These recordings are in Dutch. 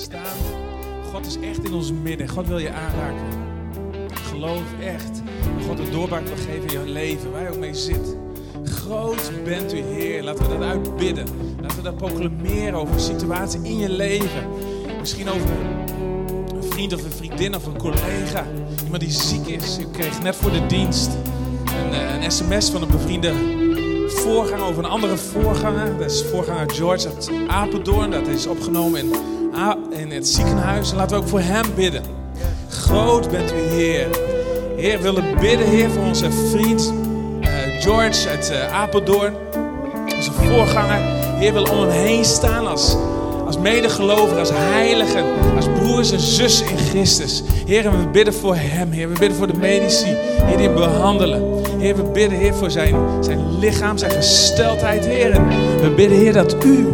staan. God is echt in ons midden. God wil je aanraken. Geloof echt God een doorbraak wil geven in jouw leven, waar je ook mee zit. Groot bent u, Heer. Laten we dat uitbidden. Laten we dat proclameren over een situatie in je leven. Misschien over een vriend of een vriendin of een collega. Iemand die ziek is. U kreeg net voor de dienst een, eh, een sms van een bevriende voorganger over een andere voorganger. Dat is voorganger George uit Apeldoorn. Dat is opgenomen in het ziekenhuis. En laten we ook voor hem bidden. Groot bent u, Heer. Heer, we willen bidden, Heer, voor onze vriend eh, George uit eh, Apeldoorn. Onze voorganger. Heer, wil om hem heen staan als, als als heiligen, als broers en zussen in Christus. Heer, we bidden voor hem, Heer. We bidden voor de medici, Heer, die hem behandelen. Heer, we bidden, Heer, voor zijn, zijn lichaam, zijn gesteldheid, Heer. En we bidden, Heer, dat u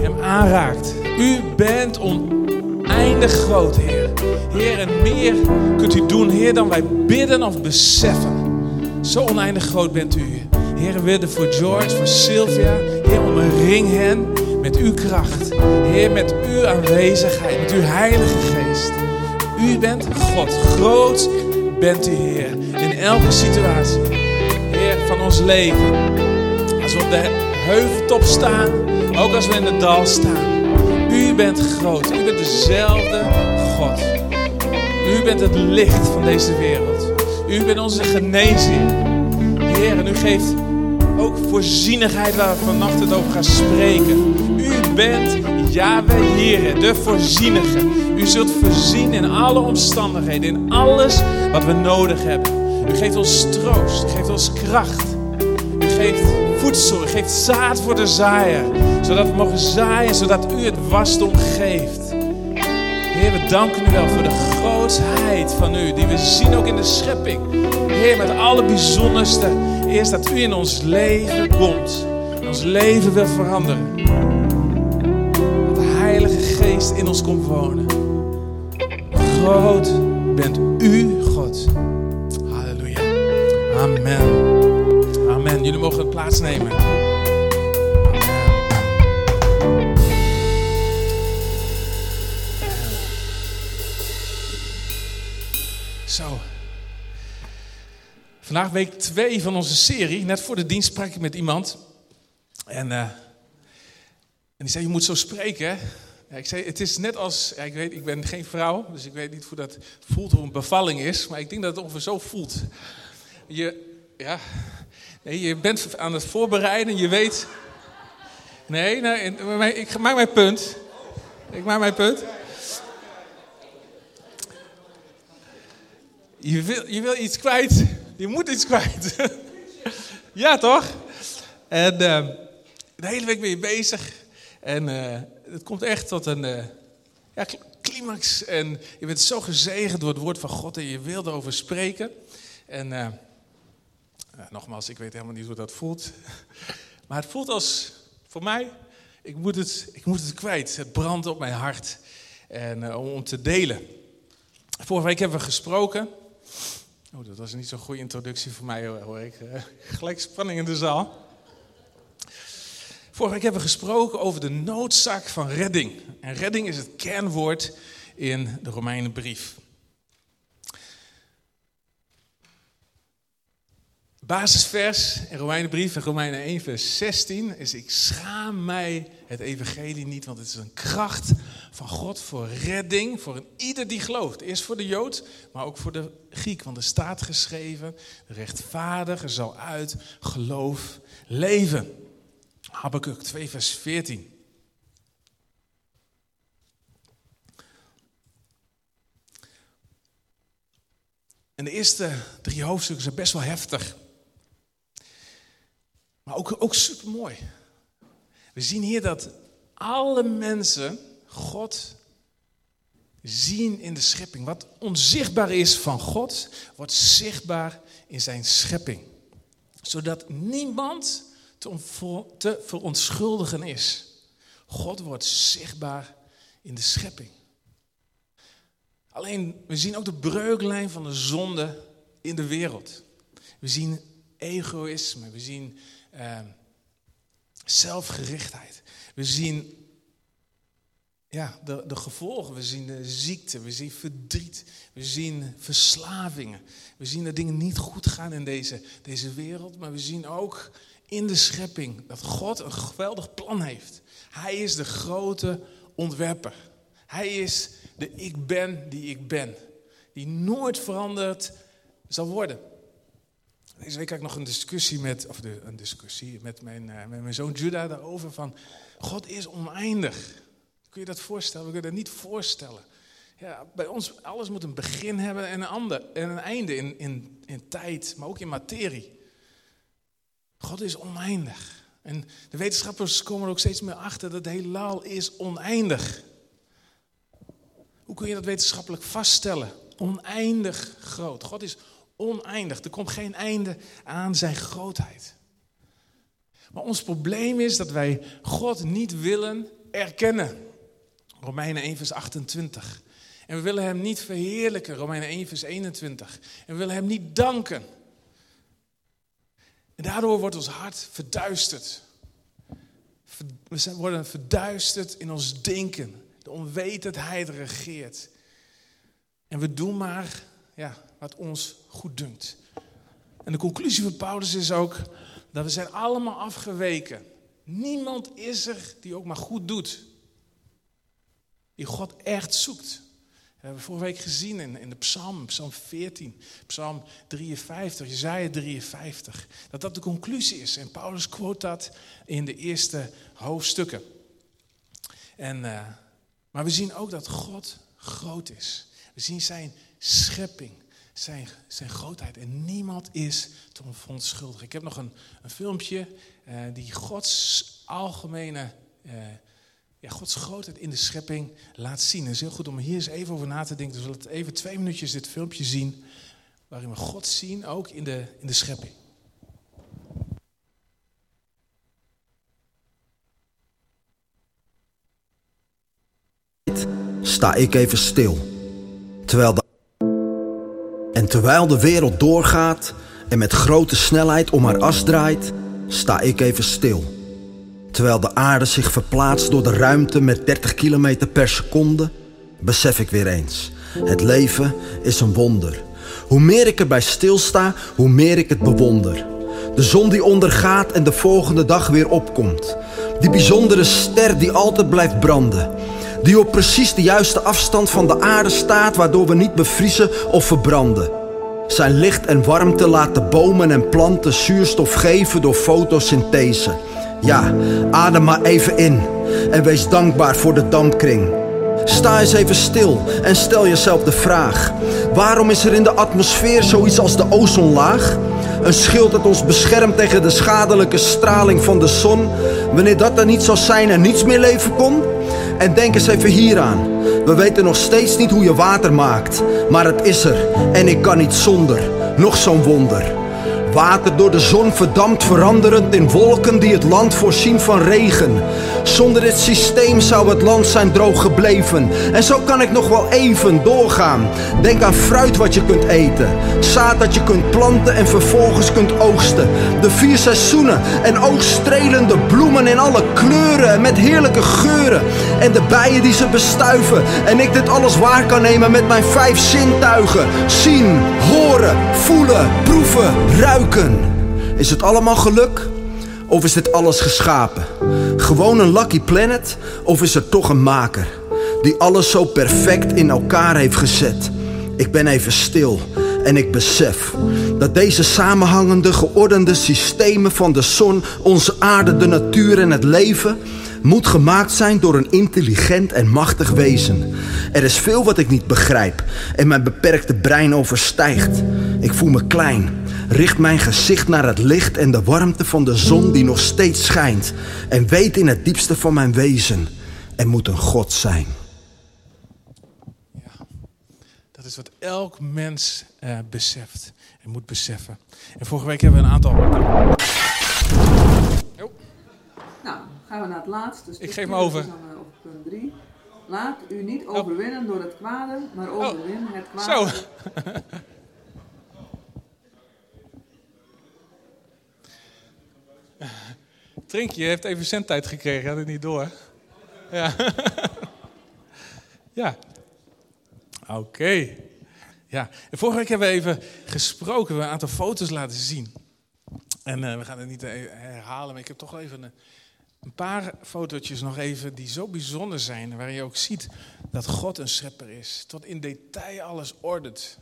hem aanraakt. U bent oneindig groot, Heer. Heer, en meer kunt u doen, Heer, dan wij bidden of beseffen. Zo oneindig groot bent u. Heer, we bidden voor George, voor Sylvia. Heer, omring hen met uw kracht. Heer, met uw aanwezigheid, met uw heilige geest. U bent God. Groot bent u, Heer. In elke situatie. Heer, van ons leven. Als we op de heuveltop staan, ook als we in het dal staan. U bent groot. U bent dezelfde God. U bent het licht van deze wereld. U bent onze genezer. Heer, en u geeft ook voorzienigheid waar we vannacht het over gaan spreken. U bent Yahweh, de voorzienige. U zult voorzien in alle omstandigheden, in alles wat we nodig hebben. U geeft ons troost, u geeft ons kracht. U geeft voedsel, geeft zaad voor de zaaier. Zodat we mogen zaaien, zodat u het wasdom geeft. Heer, we danken u wel voor de grootheid van u, die we zien ook in de schepping. Heer, met alle bijzonderste, eerst dat u in ons leven komt. Ons leven wil veranderen. Dat de Heilige Geest in ons komt wonen. Groot bent u, God. Halleluja. Amen. Jullie mogen plaatsnemen. Zo. Vandaag week 2 van onze serie. Net voor de dienst sprak ik met iemand. En, eh, en die zei, je moet zo spreken. Ja, ik zei, het is net als, ja, ik weet, ik ben geen vrouw, dus ik weet niet hoe dat voelt, hoe een bevalling is. Maar ik denk dat het ongeveer zo voelt. Je, ja, je bent aan het voorbereiden, je weet... Nee, nee, ik maak mijn punt. Ik maak mijn punt. Je wil, je wil iets kwijt. Je moet iets kwijt. ja, toch? En uh, de hele week ben je bezig. En uh, het komt echt tot een uh, ja, climax. En je bent zo gezegend door het woord van God. En je wil erover spreken. En nogmaals, ik weet helemaal niet hoe dat voelt. maar het voelt als, voor mij, ik moet het, ik moet het kwijt. Het brandt op mijn hart. En om te delen. Vorige week hebben we gesproken. Oh, dat was niet zo'n goede introductie voor mij hoor ik. Gelijk spanning in de zaal. Vorige week hebben we gesproken over de noodzaak van redding. En redding is het kernwoord in de Romeinenbrief. Basisvers in Romeinenbrief, in Romeinen 1, vers 16, is: Ik schaam mij het evangelie niet, want het is een kracht van God voor redding, voor een ieder die gelooft. Eerst voor de Jood, maar ook voor de Griek, want er staat geschreven: De rechtvaardige zal uit geloof leven. Habakkuk 2, vers 14. En de eerste drie hoofdstukken zijn best wel heftig. Maar ook, ook super mooi. We zien hier dat alle mensen God zien in de schepping. Wat onzichtbaar is van God, wordt zichtbaar in zijn schepping. Zodat niemand te verontschuldigen is. God wordt zichtbaar in de schepping. Alleen, we zien ook de breuklijn van de zonde in de wereld. We zien egoïsme, we zien uh, zelfgerichtheid. We zien ja, de, de gevolgen. We zien de ziekte, we zien verdriet, we zien verslavingen. We zien dat dingen niet goed gaan in deze, deze wereld. Maar we zien ook in de schepping dat God een geweldig plan heeft. Hij is de grote ontwerper. Hij is de ik ben die ik ben. Die nooit veranderd zal worden. Deze week had ik nog een discussie met, of de, een discussie met mijn, uh, met mijn zoon Judah daarover van, God is oneindig. Kun je dat voorstellen? We kunnen dat niet voorstellen. Ja, bij ons, alles moet een begin hebben en een, ander, en een einde in, in, in tijd, maar ook in materie. God is oneindig. En de wetenschappers komen er ook steeds meer achter dat het heelal is oneindig. Hoe kun je dat wetenschappelijk vaststellen? Oneindig groot. God is oneindig. Er komt geen einde aan zijn grootheid. Maar ons probleem is dat wij God niet willen erkennen. Romeinen 1 vers 28. En we willen hem niet verheerlijken, Romeinen 1 vers 21. En we willen hem niet danken. En daardoor wordt ons hart verduisterd. We worden verduisterd in ons denken. De onwetendheid regeert. En we doen maar ja, wat ons goed dunkt. En de conclusie van Paulus is ook dat we zijn allemaal afgeweken. Niemand is er die ook maar goed doet. Die God echt zoekt. We hebben vorige week gezien in, de psalm, psalm 14, psalm 53, Jezaja 53. Dat dat de conclusie is. En Paulus quote dat in de eerste hoofdstukken. En, uh, maar we zien ook dat God groot is. We zien zijn schepping, zijn, zijn grootheid. En niemand is te verontschuldigen. Ik heb nog een, een filmpje uh, die Gods algemene uh, ja, Gods grootheid in de schepping laat zien. Het is heel goed om hier eens even over na te denken. Dus we zullen even twee minuutjes dit filmpje zien. Waarin we God zien, ook in de, in de schepping. Sta ik even stil. Terwijl de... En terwijl de wereld doorgaat en met grote snelheid om haar as draait, sta ik even stil. Terwijl de aarde zich verplaatst door de ruimte met 30 km per seconde, besef ik weer eens: het leven is een wonder. Hoe meer ik erbij stilsta, hoe meer ik het bewonder. De zon die ondergaat en de volgende dag weer opkomt. Die bijzondere ster die altijd blijft branden. Die op precies de juiste afstand van de aarde staat, waardoor we niet bevriezen of verbranden. Zijn licht en warmte laten bomen en planten zuurstof geven door fotosynthese. Ja, adem maar even in en wees dankbaar voor de dampkring. Sta eens even stil en stel jezelf de vraag: waarom is er in de atmosfeer zoiets als de ozonlaag? Een schild dat ons beschermt tegen de schadelijke straling van de zon. Wanneer dat er niet zou zijn en niets meer leven kon? En denk eens even hieraan. We weten nog steeds niet hoe je water maakt, maar het is er en ik kan niet zonder. Nog zo'n wonder. Water door de zon verdampt veranderend in wolken die het land voorzien van regen. Zonder dit systeem zou het land zijn droog gebleven. En zo kan ik nog wel even doorgaan. Denk aan fruit wat je kunt eten. Zaad dat je kunt planten en vervolgens kunt oogsten. De vier seizoenen en oogstrelende bloemen in alle kleuren en met heerlijke geuren. En de bijen die ze bestuiven. En ik dit alles waar kan nemen met mijn vijf zintuigen. Zien, horen, voelen, proeven, ruiken. Is het allemaal geluk? Of is dit alles geschapen? Gewoon een lucky planet? Of is er toch een maker? Die alles zo perfect in elkaar heeft gezet. Ik ben even stil en ik besef dat deze samenhangende, geordende systemen van de zon, onze aarde, de natuur en het leven moet gemaakt zijn door een intelligent en machtig wezen. Er is veel wat ik niet begrijp en mijn beperkte brein overstijgt. Ik voel me klein, richt mijn gezicht naar het licht en de warmte van de zon die nog steeds schijnt en weet in het diepste van mijn wezen, er moet een God zijn. Ja, dat is wat elk mens uh, beseft en moet beseffen. En vorige week hebben we een aantal. Oh. Nou, gaan we naar het laatste. Ik geef me over. Op punt 3. Laat u niet overwinnen door het kwade, maar overwin oh. het kwade. Zo. Trinkje heeft even zendtijd gekregen, had het niet door. Ja. Ja. Oké. Ja. Vorige week hebben we even gesproken, we een aantal foto's laten zien. En uh, we gaan het niet herhalen, maar ik heb toch even een, een, paar fotootjes nog even die zo bijzonder zijn. Waarin je ook ziet dat God een schepper is. Tot in detail alles ordent.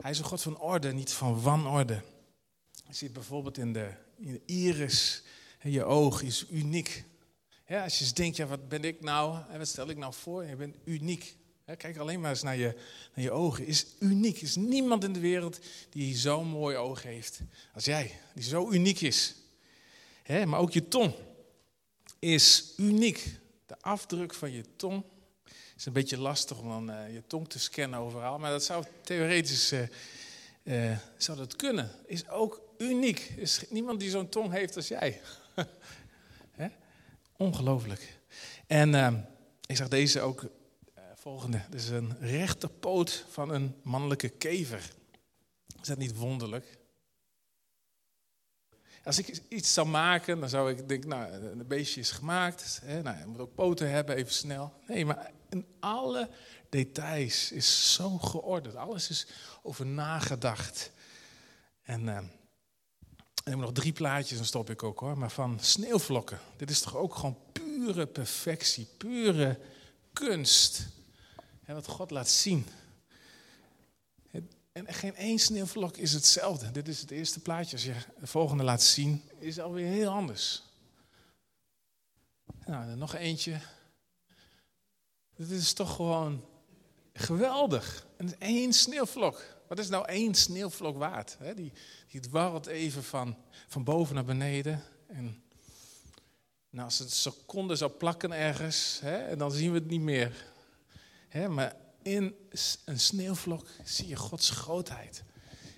Hij is een God van orde, niet van wanorde. Je ziet bijvoorbeeld in de, in de iris, je oog is uniek. Als je eens denkt, ja, wat ben ik nou? Wat stel ik nou voor? Je bent uniek. Kijk alleen maar eens naar je, naar je ogen. Is uniek. Is niemand in de wereld die zo'n mooi oog heeft als jij. Die zo uniek is. Maar ook je tong is uniek. De afdruk van je tong is een beetje lastig om dan uh, je tong te scannen overal. Maar dat zou theoretisch uh, uh, zou dat kunnen. Is ook uniek. Is niemand die zo'n tong heeft als jij. Ongelooflijk. En uh, ik zag deze ook uh, volgende. Dit is een rechterpoot van een mannelijke kever. Is dat niet wonderlijk? Als ik iets zou maken, dan zou ik denken, nou, een beestje is gemaakt. Hè, nou, je moet ook poten hebben, even snel. Nee, maar in alle details is zo geordend. Alles is over nagedacht. En... Uh, en ik heb nog drie plaatjes, dan stop ik ook hoor. Maar van sneeuwvlokken. Dit is toch ook gewoon pure perfectie, pure kunst. En wat God laat zien. En geen één sneeuwvlok is hetzelfde. Dit is het eerste plaatje. Als je de volgende laat zien, is het alweer heel anders. Nou, nog eentje. Dit is toch gewoon geweldig. En één sneeuwvlok. Wat is nou één sneeuwvlok waard? Hè? Die, die dwarrelt even van, van boven naar beneden. En nou, als het een seconde zou plakken ergens, hè, dan zien we het niet meer. Hè, maar in een sneeuwvlok zie je Gods grootheid.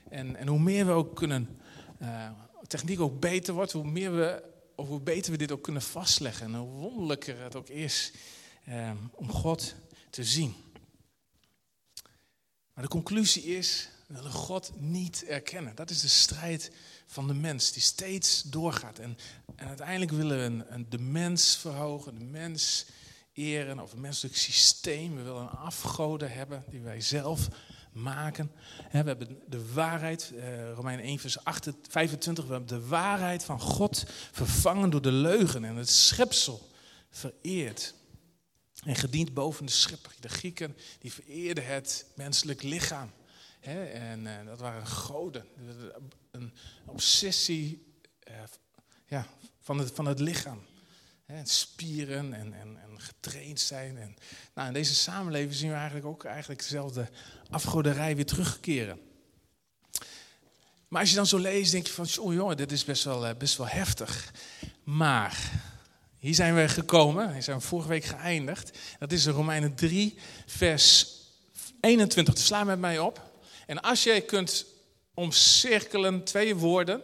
En, en hoe meer we ook kunnen, uh, techniek ook beter wordt, hoe, meer we, of hoe beter we dit ook kunnen vastleggen. En hoe wonderlijker het ook is uh, om God te zien. Maar de conclusie is, we willen God niet erkennen. Dat is de strijd van de mens die steeds doorgaat. En, en uiteindelijk willen we een, de mens verhogen, de mens eren of een menselijk systeem. We willen een afgoden hebben die wij zelf maken. We hebben de waarheid, eh, Romein 1 vers 25, we hebben de waarheid van God vervangen door de leugen en het schepsel vereerd. En gediend boven de schepper. De Grieken die vereerden het menselijk lichaam. en uh, dat waren goden. Een obsessie uh, ja, van, het, van het lichaam. spieren en, en, en, getraind zijn. En, nou, in deze samenleving zien we eigenlijk ook eigenlijk dezelfde afgoderij weer terugkeren. Maar als je dan zo leest, denk je van, oh jongen, dit is best wel, uh, best wel heftig. Maar hier zijn we gekomen, hier zijn vorige week geëindigd. Dat is in Romeinen 3, vers 21. Dus sla met mij op. En als jij kunt omcirkelen twee woorden,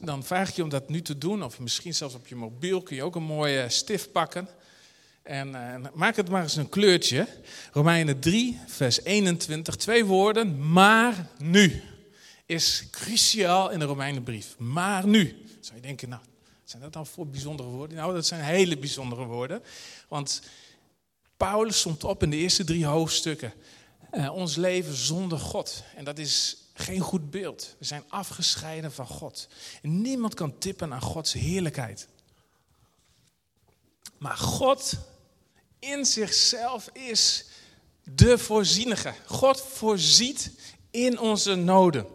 dan vraag ik je om dat nu te doen. Of misschien zelfs op je mobiel kun je ook een mooie stift pakken. En uh, maak het maar eens een kleurtje. Romeinen 3, vers 21. Twee woorden, maar nu. Is cruciaal in de Romeinenbrief. Maar nu. Zou je denken, nou, zijn dat dan voor bijzondere woorden? Nou, dat zijn hele bijzondere woorden. Want Paulus stond op in de eerste drie hoofdstukken. Uh, ons leven zonder God. En dat is geen goed beeld. We zijn afgescheiden van God. Niemand kan tippen aan Gods heerlijkheid. Maar God in zichzelf is de voorzienige. God voorziet in onze noden.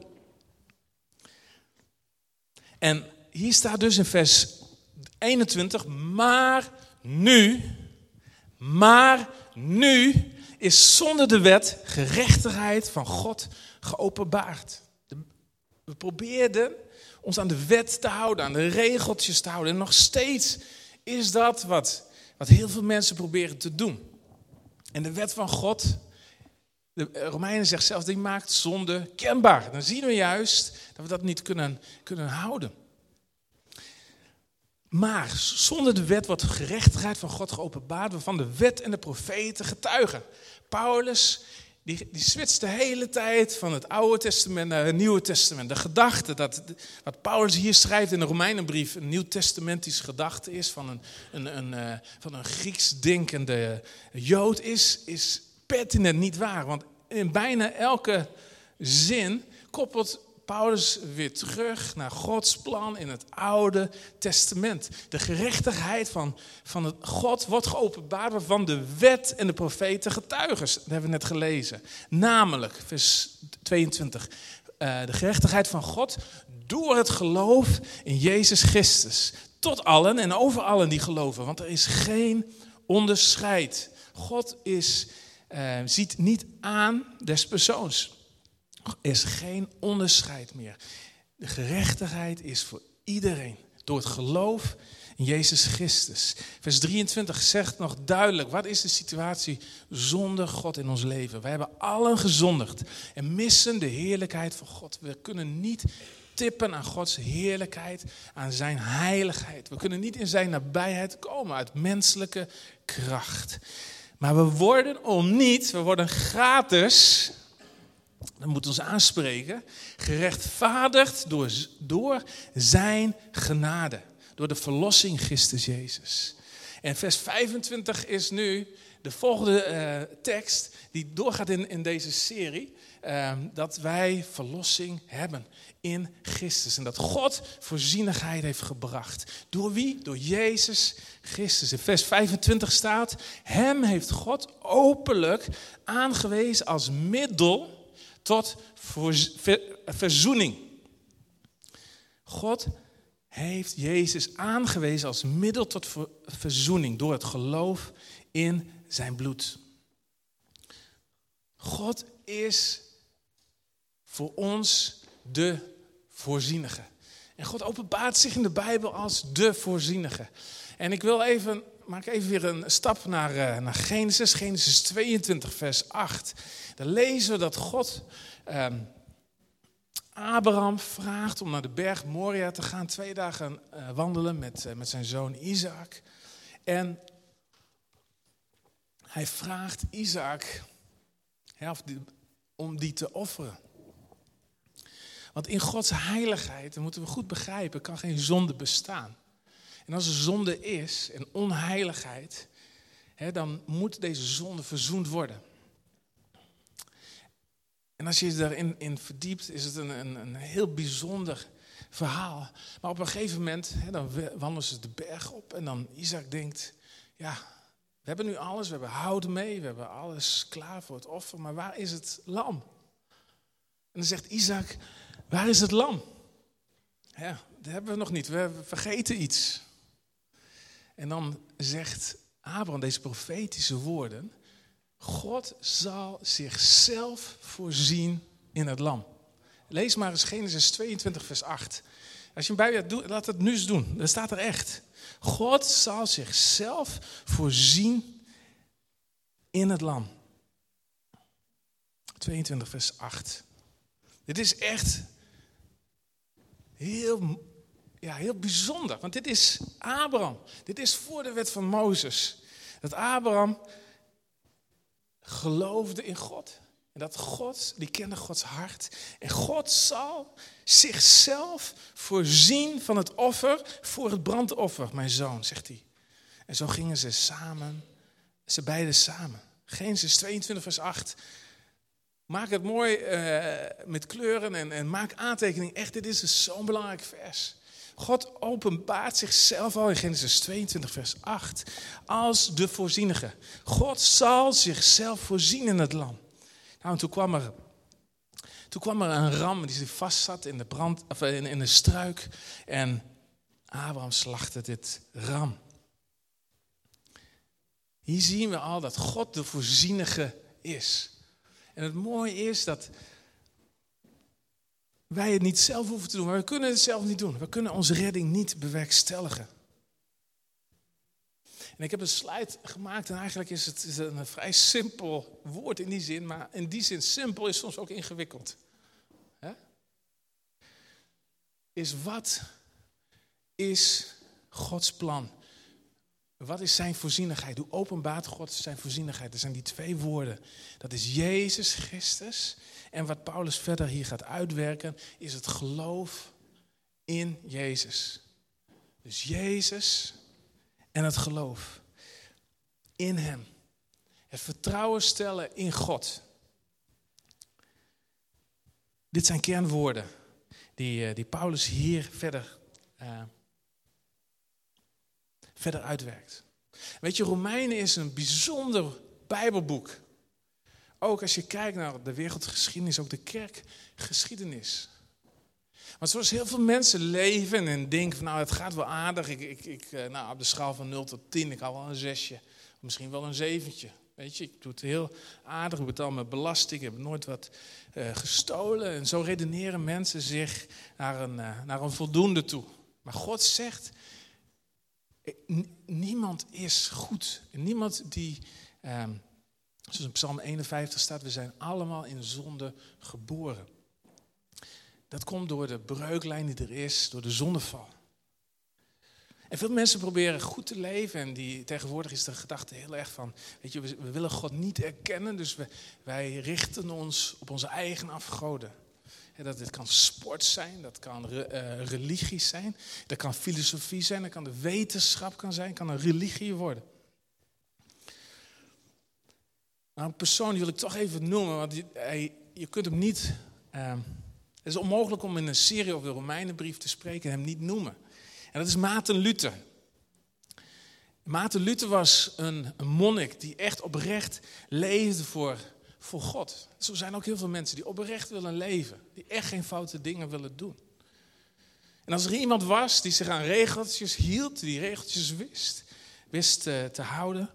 En hier staat dus in vers 21, maar nu, maar nu is zonder de wet gerechtigheid van God geopenbaard. We probeerden ons aan de wet te houden, aan de regeltjes te houden. En nog steeds is dat wat, wat heel veel mensen proberen te doen. En de wet van God, de Romeinen zegt zelfs, die maakt zonde kenbaar. Dan zien we juist dat we dat niet kunnen, kunnen houden. Maar zonder de wet wordt gerechtigheid van God geopenbaard, waarvan de wet en de profeten getuigen. Paulus, die, die de hele tijd van het Oude Testament naar het Nieuwe Testament. De gedachte dat wat Paulus hier schrijft in de Romeinenbrief een nieuw-testamentisch gedachte is van een, een, een, uh, van een Grieks denkende Jood, is, is pertinent niet waar. Want in bijna elke zin koppelt Paulus weer terug naar Gods plan in het Oude Testament. De gerechtigheid van, van het God wordt geopenbaard waarvan de wet en de profeten getuigen. Dat hebben we net gelezen. Namelijk, vers 22, uh, de gerechtigheid van God door het geloof in Jezus Christus. Tot allen en over allen die geloven, want er is geen onderscheid. God is, uh, ziet niet aan des persoons. Is geen onderscheid meer. De gerechtigheid is voor iedereen. Door het geloof in Jezus Christus. Vers 23 zegt nog duidelijk, wat is de situatie zonder God in ons leven? Wij hebben allen gezondigd en missen de heerlijkheid van God. We kunnen niet tippen aan Gods heerlijkheid, aan zijn heiligheid. We kunnen niet in zijn nabijheid komen uit menselijke kracht. Maar we worden om niet, we worden gratis dat moet ons aanspreken, gerechtvaardigd door, door zijn genade, door de verlossing Christus Jezus. En vers 25 is nu de volgende uh, tekst die doorgaat in, in deze serie, uh, dat wij verlossing hebben in Christus. En dat God voorzienigheid heeft gebracht. Door wie? Door Jezus Christus. In vers 25 staat, hem heeft God openlijk aangewezen als middel tot verzoening. God heeft Jezus aangewezen als middel tot verzoening door het geloof in zijn bloed. God is voor ons de voorzienige. En God openbaart zich in de Bijbel als de voorzienige. En ik wil even, maak even weer een stap naar, uh, naar Genesis, Genesis 22, vers 8. Dan lezen we dat God um, Abraham vraagt om naar de berg Moria te gaan, twee dagen uh, wandelen met, uh, met zijn zoon Isaac. En hij vraagt Isaac om die te offeren. Want in Gods heiligheid, dat moeten we goed begrijpen, kan geen zonde bestaan. En als er zonde is en onheiligheid, hè, dan moet deze zonde verzoend worden. En als je je daarin in verdiept, is het een, een, een heel bijzonder verhaal. Maar op een gegeven moment, hè, dan wandelen ze de berg op en dan Isaac denkt, ja, we hebben nu alles, we hebben hout mee, we hebben alles klaar voor het offer, maar waar is het lam? En dan zegt Isaac, waar is het lam? Dat hebben we nog niet, we vergeten iets. En dan zegt Abraham deze profetische woorden, God zal zichzelf voorzien in het lam. Lees maar eens Genesis 22, vers 8. Als je hem bij hebt, laat het nu eens doen. Dat staat er echt. God zal zichzelf voorzien in het lam. 22, vers 8. Dit is echt heel, ja, heel bijzonder. Want dit is Abraham. Dit is voor de wet van Mozes. Dat Abraham geloofde in God. En dat God, die kende Gods hart. En God zal zichzelf voorzien van het offer voor het brandoffer, mijn zoon, zegt hij. En zo gingen ze samen, ze beiden samen. Genesis 22, vers 8. Maak het mooi uh, met kleuren en, en maak aantekening. Echt, dit is dus zo'n belangrijk vers. God openbaart zichzelf al in Genesis 22, vers 8 als de voorzienige. God zal zichzelf voorzien in het lam. Nou, en toen kwam er, toen kwam er een ram die vast zat in de, brand, of in, in de struik. En Abraham slachtte dit ram. Hier zien we al dat God de voorzienige is. En het mooie is dat wij het niet zelf hoeven te doen. Maar we kunnen het zelf niet doen. We kunnen onze redding niet bewerkstelligen. En ik heb een slide gemaakt en eigenlijk is het een vrij simpel woord in die zin. Maar in die zin simpel is soms ook ingewikkeld. Is wat is Gods plan? Wat is zijn voorzienigheid? Hoe openbaart God zijn voorzienigheid? Er zijn die twee woorden. Dat is Jezus Christus. En wat Paulus verder hier gaat uitwerken, is het geloof in Jezus. Dus Jezus en het geloof in Hem. Het vertrouwen stellen in God. Dit zijn kernwoorden die, eh, die Paulus hier verder, uh, verder uitwerkt. Weet je, Romeinen is een bijzonder Bijbelboek. Ook als je kijkt naar de wereldgeschiedenis, ook de kerkgeschiedenis. Want zoals heel veel mensen leven en denken van nou het gaat wel aardig. Ik, ik, ik, eh, nou, op de schaal van 0 tot 10, ik hou wel een zesje. Misschien wel een zeventje. Weet je, ik doe het heel aardig, ik betaal mijn belasting, ik heb nooit wat uh, gestolen. En zo redeneren mensen zich naar een, uh, naar een voldoende toe. Maar God zegt, niemand is goed. Niemand die, um, zoals in Psalm 51 staat, we zijn allemaal in zonde geboren. Dat komt door de breuklijn die er is, door de zonneval. En veel mensen proberen goed te leven en die, tegenwoordig is de gedachte heel erg van, weet je, we, willen God niet erkennen, dus we, wij richten ons op onze eigen afgoden. dat dit kan sport zijn, dat kan uh, religie zijn, dat kan filosofie zijn, dat kan de wetenschap kan zijn, kan een religie worden. Maar een persoon die wil ik toch even noemen, want je, je kunt hem niet... Uh, het is onmogelijk om in een serie over de Romeinenbrief te spreken en hem niet noemen. En dat is Maarten Luther. Maarten Luther was een, een monnik die echt oprecht leefde voor, voor God. Zo zijn ook heel veel mensen die oprecht willen leven. Die echt geen foute dingen willen doen. En als er iemand was die zich aan regeltjes hield, die regeltjes wist, wist uh, te houden,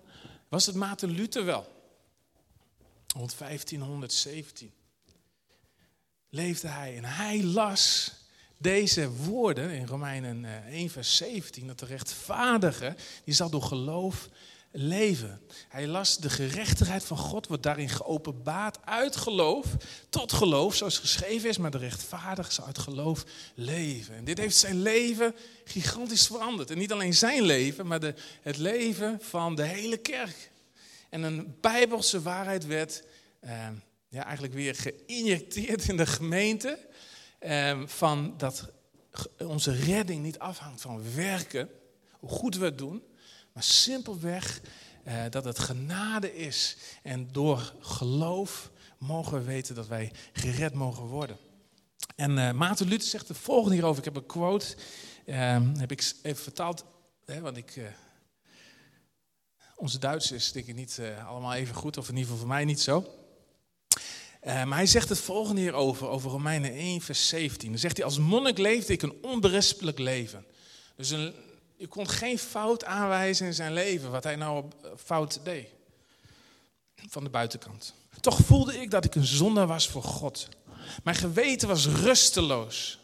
was het Maarten Luther wel. Rond 1517 leefde hij en hij las deze woorden in Romeinen 1 eh, vers 17, dat de rechtvaardige, die zal door geloof leven. Hij las de gerechtigheid van God, wordt daarin geopenbaard uit geloof tot geloof, zoals geschreven is, maar de rechtvaardige zal uit geloof leven. En dit heeft zijn leven gigantisch veranderd. En niet alleen zijn leven, maar de, het leven van de hele kerk. En een bijbelse waarheid werd eh, ja, eigenlijk weer geïnjecteerd in de gemeente. Eh, van dat onze redding niet afhangt van werken, hoe goed we het doen, maar simpelweg eh, dat het genade is. En door geloof mogen we weten dat wij gered mogen worden. En uh, Maarten Luther zegt het volgende hierover. Ik heb een quote, uh, heb ik even vertaald, hè, want ik... Uh, onze Duits is denk ik niet uh, allemaal even goed, of in ieder geval voor mij niet zo. Uh, maar hij zegt het volgende hierover, over Romeinen 1, vers 17. Dan zegt hij, als monnik leefde ik een onberispelijk leven. Dus een, je kon geen fout aanwijzen in zijn leven, wat hij nou op fout deed. Van de buitenkant. Toch voelde ik dat ik een zondaar was voor God. Mijn geweten was rusteloos.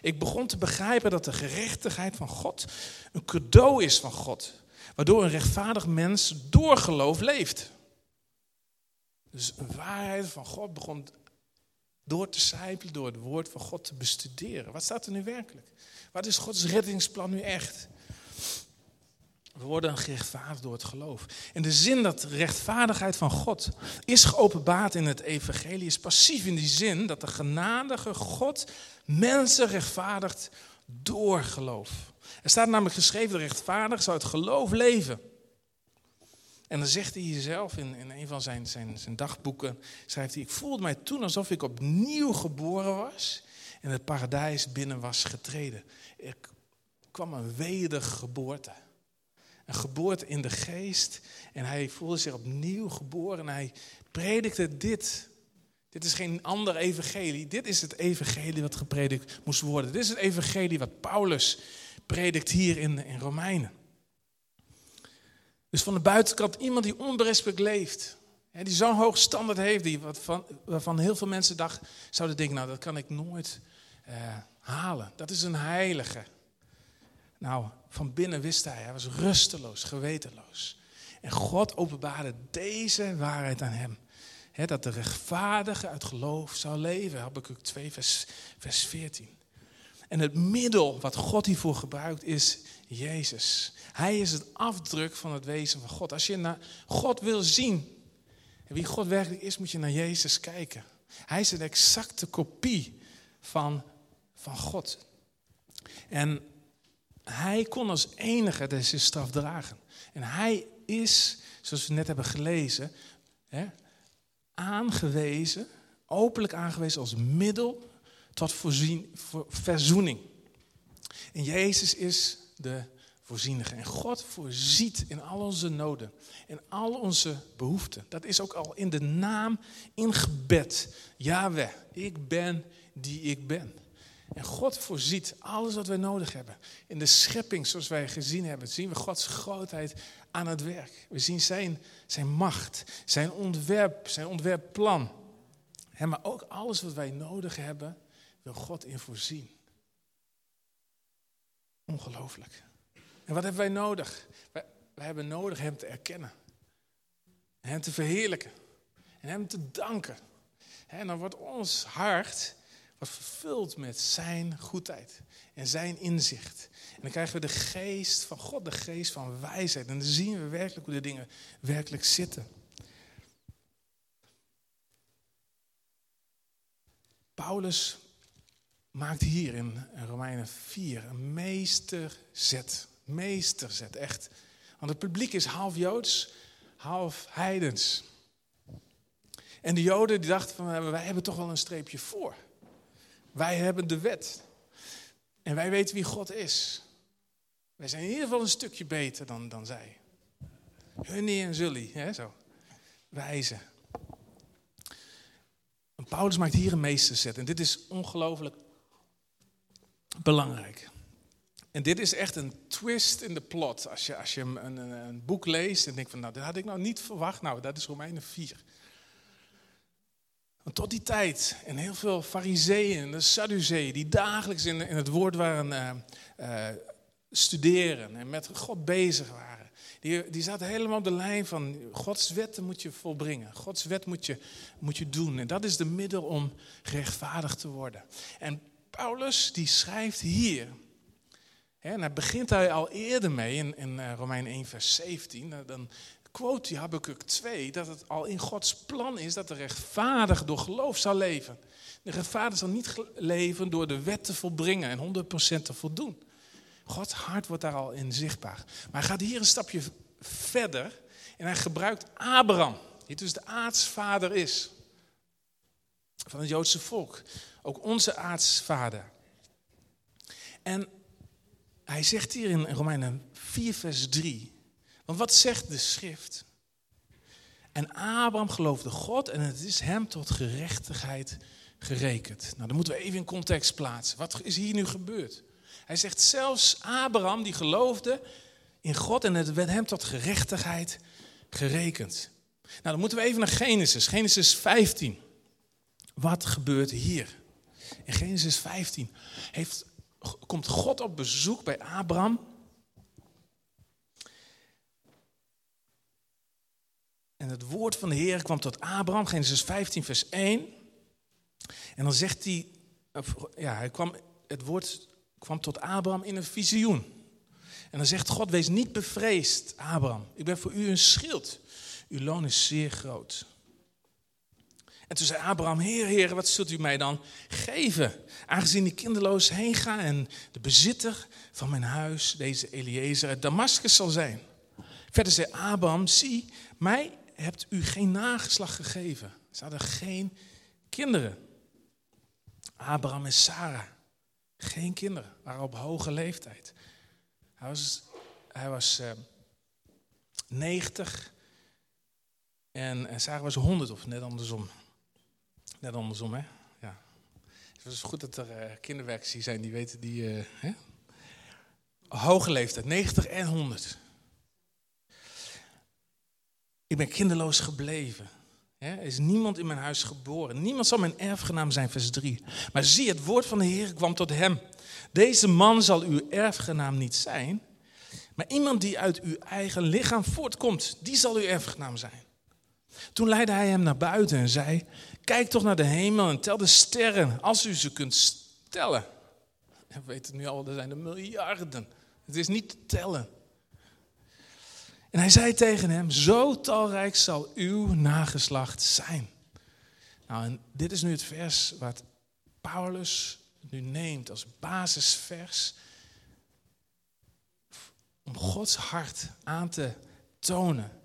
Ik begon te begrijpen dat de gerechtigheid van God een cadeau is van God. Waardoor een rechtvaardig mens door geloof leeft. Dus een waarheid van God begon door te sijpelen, door het woord van God te bestuderen. Wat staat er nu werkelijk? Wat is Gods reddingsplan nu echt? We worden gerechtvaardigd door het geloof. En de zin dat de rechtvaardigheid van God is geopenbaard in het evangelie is passief in die zin dat de genadige God mensen rechtvaardigt door geloof. Er staat namelijk geschreven, de rechtvaardig zou het geloof leven. En dan zegt hij zelf in, in een van zijn, zijn, zijn dagboeken, schrijft hij, ik voelde mij toen alsof ik opnieuw geboren was en het paradijs binnen was getreden. Ik kwam een wedergeboorte. Een geboorte in de geest. En hij voelde zich opnieuw geboren en hij predikte dit. Dit is geen ander evangelie. Dit is het evangelie wat gepredikt moest worden. Dit is het evangelie wat Paulus predikt hier in, in Romeinen. Dus van de buitenkant iemand die onberispelijk leeft. die zo'n hoog standaard heeft, die wat van, waarvan heel veel mensen dag, zouden denken, nou dat kan ik nooit uh, halen. Dat is een heilige. Nou, van binnen wist hij, hij was rusteloos, gewetenloos. En God openbaarde deze waarheid aan hem. dat de rechtvaardige uit geloof zou leven. Habakkuk 2 vers, vers 14. En het middel wat God hiervoor gebruikt is Jezus. Hij is het afdruk van het wezen van God. Als je naar God wil zien en wie God werkelijk is, moet je naar Jezus kijken. Hij is een exacte kopie van, van God. En hij kon als enige deze straf dragen. En hij is, zoals we net hebben gelezen, hè, aangewezen, openlijk aangewezen als middel tot voorzien, voor verzoening. En Jezus is de voorzienige. En God voorziet in al onze noden, in al onze behoeften. Dat is ook al in de naam ingebed. Yahweh, ik ben die ik ben. En God voorziet alles wat wij nodig hebben. In de schepping, zoals wij gezien hebben, zien we Gods grootheid aan het werk. We zien zijn, zijn macht, zijn ontwerp, zijn ontwerpplan. maar ook alles wat wij nodig hebben, wil God in voorzien. Ongelooflijk. En wat hebben wij nodig? Wij, hebben nodig Hem te erkennen. Hem te verheerlijken. En Hem te danken. En dan wordt ons hart wordt vervuld met Zijn goedheid en Zijn inzicht. En dan krijgen we de geest van God, de geest van wijsheid. En dan zien we werkelijk hoe de dingen werkelijk zitten. Paulus maakt hier in Romeinen 4 een meesterzet. Meesterzet, echt. Want het publiek is half Joods, half heidens. En de Joden die dachten van, wij hebben toch wel een streepje voor. Wij hebben de wet. En wij weten wie God is. Wij zijn in ieder geval een stukje beter dan, dan zij. Hunnie en zully, hè, zo. Wijzen. En Paulus maakt hier een meesterzet. En dit is ongelooflijk belangrijk. En dit is echt een twist in de plot. Als je, als je een, een, boek leest en denkt van, nou, dat had ik nou niet verwacht. Nou, dat is Romeinen 4. Want tot die tijd, en heel veel fariseeën de sadduceeën, die dagelijks in, in het woord waren uh, uh, studeren en met God bezig waren. Die, die zaten helemaal op de lijn van Gods wetten moet je volbrengen. Gods wet moet je, moet je doen. En dat is de middel om gerechtvaardigd te worden. En Paulus die schrijft hier, en daar begint hij al eerder mee in, in uh, Romein 1 vers 17. Dan quote die Habakkuk 2, dat het al in Gods plan is dat de rechtvaardige door geloof zal leven. De rechtvaardige zal niet leven door de wet te volbrengen en 100% te voldoen. Gods hart wordt daar al in zichtbaar. Maar hij gaat hier een stapje verder en hij gebruikt Abraham, die dus de aartsvader is van het Joodse volk. Ook onze aartsvader. En hij zegt hier in Romeinen 4 vers 3, want wat zegt de schrift? En Abraham geloofde God en het is hem tot gerechtigheid gerekend. Nou, dan moeten we even in context plaatsen. Wat is hier nu gebeurd? Hij zegt zelfs Abraham die geloofde in God en het werd hem tot gerechtigheid gerekend. Nou, dan moeten we even naar Genesis, Genesis 15. Wat gebeurt hier? In Genesis 15 heeft, komt God op bezoek bij Abraham En het woord van de Heer kwam tot Abraham, Genesis 15, vers 1. En dan zegt hij, ja, hij kwam, het woord kwam tot Abraham in een visioen. En dan zegt God, wees niet bevreesd, Abraham. Ik ben voor u een schild. Uw loon is zeer groot. En toen zei Abraham, Heer, Heer, wat zult u mij dan geven? Aangezien ik kinderloos heen ga en de bezitter van mijn huis, deze Eliezer uit Damascus zal zijn. Verder zei Abraham, zie, mij hebt u geen nageslag gegeven. Ze hadden geen kinderen. Abraham en Sarah, geen kinderen, waren op hoge leeftijd. Hij was, hij was uh, 90 en, en Sarah was 100 of net andersom. Net andersom, hè? Ja. Het is goed dat er uh, kinderwerkers zijn die weten die. Uh, hè? Hoge leeftijd, 90 en 100. Ik ben kinderloos gebleven. Er is niemand in mijn huis geboren. Niemand zal mijn erfgenaam zijn, vers 3. Maar zie, het woord van de Heer kwam tot hem. Deze man zal uw erfgenaam niet zijn, maar iemand die uit uw eigen lichaam voortkomt, die zal uw erfgenaam zijn. Toen leidde hij hem naar buiten en zei, kijk toch naar de hemel en tel de sterren, als u ze kunt tellen. We weten nu al, er zijn er miljarden. Het is niet te tellen. En hij zei tegen hem, zo talrijk zal uw nageslacht zijn. Nou, en dit is nu het vers wat Paulus nu neemt als basisvers om Gods hart aan te tonen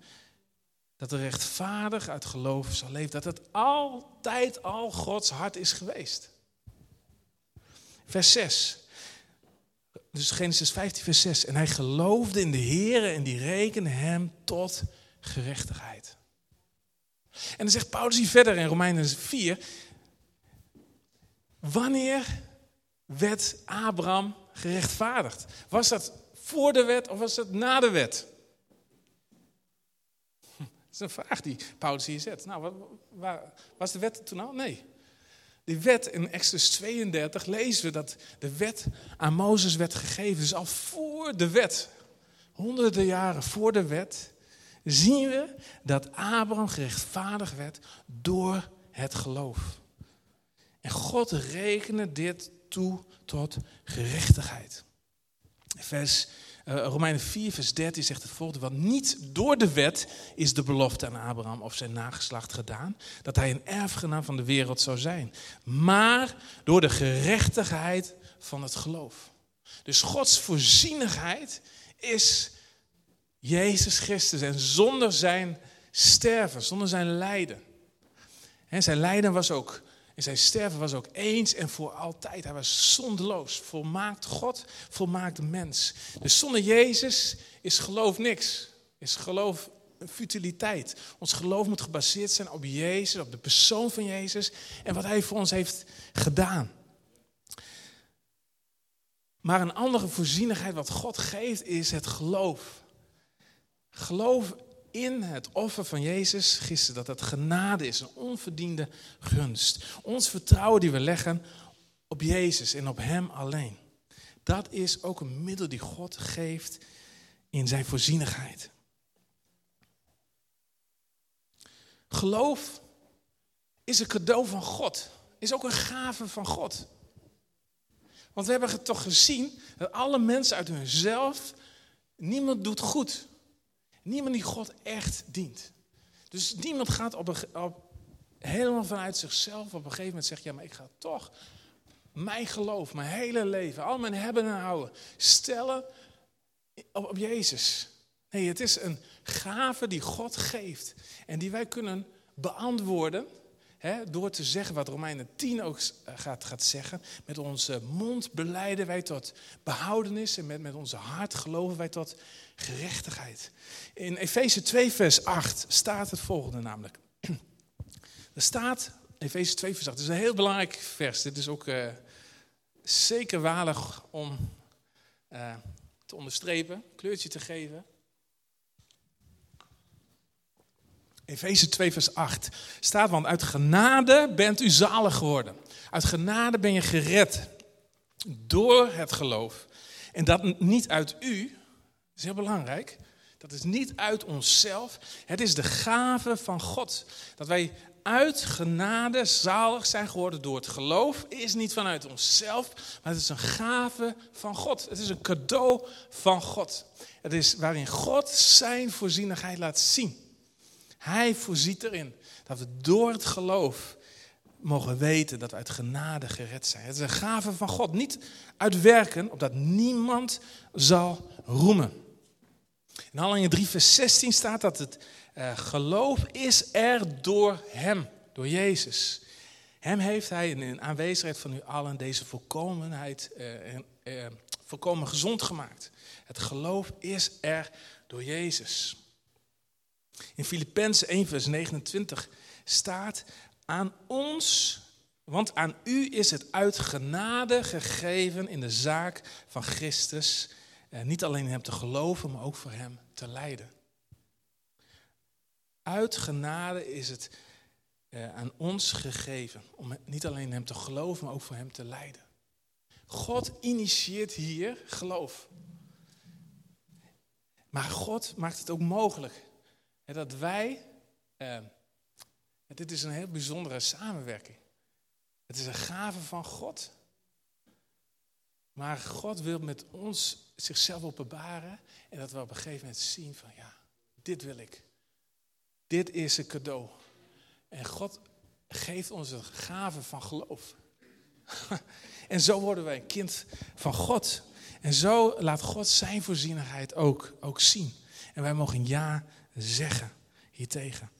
dat de rechtvaardig uit geloof zal leven. Dat het altijd al Gods hart is geweest. Vers 6. Dus Genesis 15, vers 6. En hij geloofde in de Heer en die rekende hem tot gerechtigheid. En dan zegt Paulus hier verder in Romeinen 4. Wanneer werd Abraham gerechtvaardigd? Was dat voor de wet of was dat na de wet? Is een vraag die Paulus hier zet. Nou, was de wet toen al? Nee. Die wet in Exodus 32 lezen we dat de wet aan Mozes werd gegeven. Dus al voor de wet, honderden jaren voor de wet, zien we dat Abraham gerechtvaardigd werd door het geloof. En God rekende dit toe tot gerechtigheid. Vers, uh, Romeinen 4, vers 13 zegt het volgende. Want niet door de wet is de belofte aan Abraham of zijn nageslacht gedaan. Dat hij een erfgenaam van de wereld zou zijn. Maar door de gerechtigheid van het geloof. Dus Gods voorzienigheid is Jezus Christus. En zonder zijn sterven, zonder zijn lijden. En zijn lijden was ook, en zijn sterven was ook eens en voor altijd. Hij was zondeloos, volmaakt God, volmaakt mens. Dus zonder Jezus is geloof niks. Is geloof een futiliteit. Ons geloof moet gebaseerd zijn op Jezus, op de persoon van Jezus en wat Hij voor ons heeft gedaan. Maar een andere voorzienigheid wat God geeft is het geloof. Geloof in het offer van Jezus gisteren, dat het genade is, een onverdiende gunst. Ons vertrouwen die we leggen op Jezus en op Hem alleen. Dat is ook een middel die God geeft in zijn voorzienigheid. Geloof is een cadeau van God, is ook een gave van God. Want we hebben het toch gezien dat alle mensen uit hunzelf, niemand doet goed. Niemand die God echt dient. Dus niemand gaat op, een, op helemaal vanuit zichzelf op een gegeven moment zeggen: Ja, maar ik ga toch mijn geloof, mijn hele leven, al mijn hebben en houden stellen op, op Jezus. Nee, het is een gave die God geeft en die wij kunnen beantwoorden door te zeggen wat Romeinen 10 ook eh, gaat, gaat zeggen. Met onze mond beleiden wij tot behoudenis en met, met onze hart geloven wij tot gerechtigheid. In Efeze 2 vers 8 staat het volgende namelijk. Er staat, Efeze 2 vers 8, het is een heel belangrijk vers. Dit is ook uh, zeker waardig om uh, te onderstrepen, kleurtje te geven. Efeze 2, vers 8 staat, want uit genade bent u zalig geworden. Uit genade ben je gered door het geloof. En dat niet uit u, dat is heel belangrijk. Dat is niet uit onszelf. Het is de gave van God. Dat wij uit genade zalig zijn geworden door het geloof, is niet vanuit onszelf, maar het is een gave van God. Het is een cadeau van God. Het is waarin God zijn voorzienigheid laat zien. Hij voorziet erin dat we door het geloof mogen weten dat we uit genade gered zijn. Het is een gave van God, niet uit werken, opdat niemand zal roemen. In Handelingen 3 vers 16 staat dat het uh, geloof is er door hem, door Jezus. Hem heeft hij in aanwezigheid van u allen deze volkomenheid, uh, uh, volkomen gezond gemaakt. Het geloof is er door Jezus. In Filippenzen 1, vers 29 staat aan ons, want aan u is het uit genade gegeven in de zaak van Christus, eh, niet alleen hem te geloven, maar ook voor hem te lijden. Uit genade is het eh, aan ons gegeven om niet alleen hem te geloven, maar ook voor hem te lijden. God initieert hier geloof. Maar God maakt het ook mogelijk dat wij, uh, dit is een heel bijzondere samenwerking. Het is een gave van God. Maar God wil met ons zichzelf openbaren en dat we op een gegeven moment zien van ja, dit wil ik. Dit is een cadeau. En God geeft ons een gave van geloof. en zo worden wij een kind van God. En zo laat God zijn voorzienigheid ook, ook zien. En wij mogen ja zeggen hiertegen.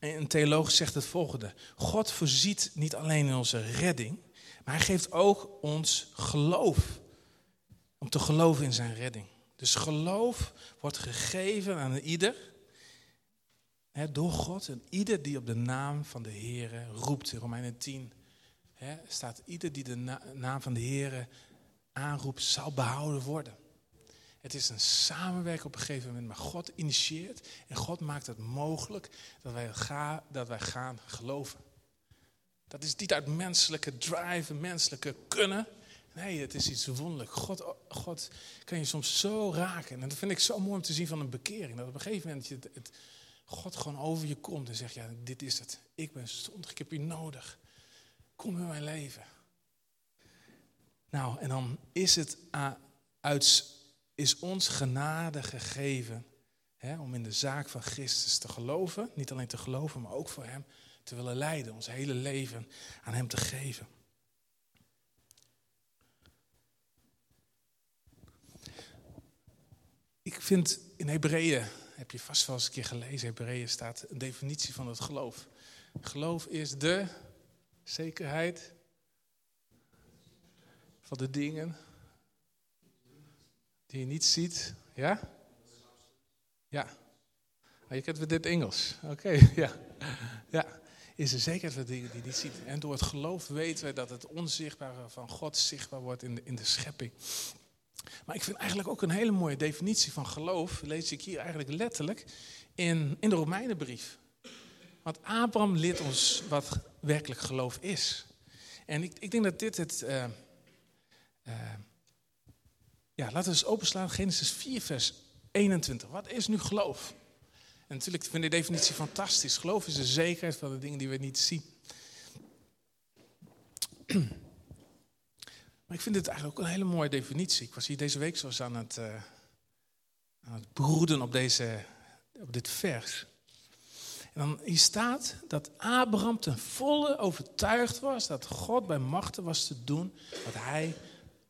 En een theoloog zegt het volgende. God voorziet niet alleen in onze redding, maar hij geeft ook ons geloof. Om te geloven in zijn redding. Dus geloof wordt gegeven aan ieder door God. En ieder die op de naam van de Heer roept. In Romeinen 10 staat ieder die de naam van de Heer aanroept, zal behouden worden. Het is een samenwerking op een gegeven moment, maar God initieert en God maakt het mogelijk dat wij, gaan, dat wij gaan geloven. Dat is niet uit menselijke drive, menselijke kunnen. Nee, het is iets wonderlijk. God, God kan je soms zo raken. En dat vind ik zo mooi om te zien van een bekering. Dat op een gegeven moment je het, God gewoon over je komt en zegt, ja, dit is het. Ik ben zondig, ik heb u nodig. Kom in mijn leven. Nou, en dan is het uit is ons genade gegeven hè, om in de zaak van Christus te geloven. Niet alleen te geloven, maar ook voor Hem te willen leiden. Ons hele leven aan Hem te geven. Ik vind in Hebreeën, heb je vast wel eens een keer gelezen, Hebreeën staat een definitie van het geloof. Geloof is de zekerheid van de dingen die je niet ziet. Ja? Ja. Oh, je kent dit Engels. Oké, ja. Ja. Is er zekerheid van dingen die je niet ziet. En door het geloof weten we dat het onzichtbare van God zichtbaar wordt in de, in de schepping. Maar ik vind eigenlijk ook een hele mooie definitie van geloof, lees ik hier eigenlijk letterlijk in, in de Romeinenbrief. Want Abraham leert ons wat werkelijk geloof is. En ik, ik denk dat dit het, uh, ja, laten we eens openslaan. Genesis 4, vers 21. Wat is nu geloof? En natuurlijk vind ik de definitie fantastisch. Geloof is de zekerheid van de dingen die we niet zien. Maar ik vind dit eigenlijk ook een hele mooie definitie. Ik was hier deze week zoals aan het, uh, aan het broeden op, deze, op dit vers. En dan hier staat dat Abraham ten volle overtuigd was dat God bij machten was te doen wat hij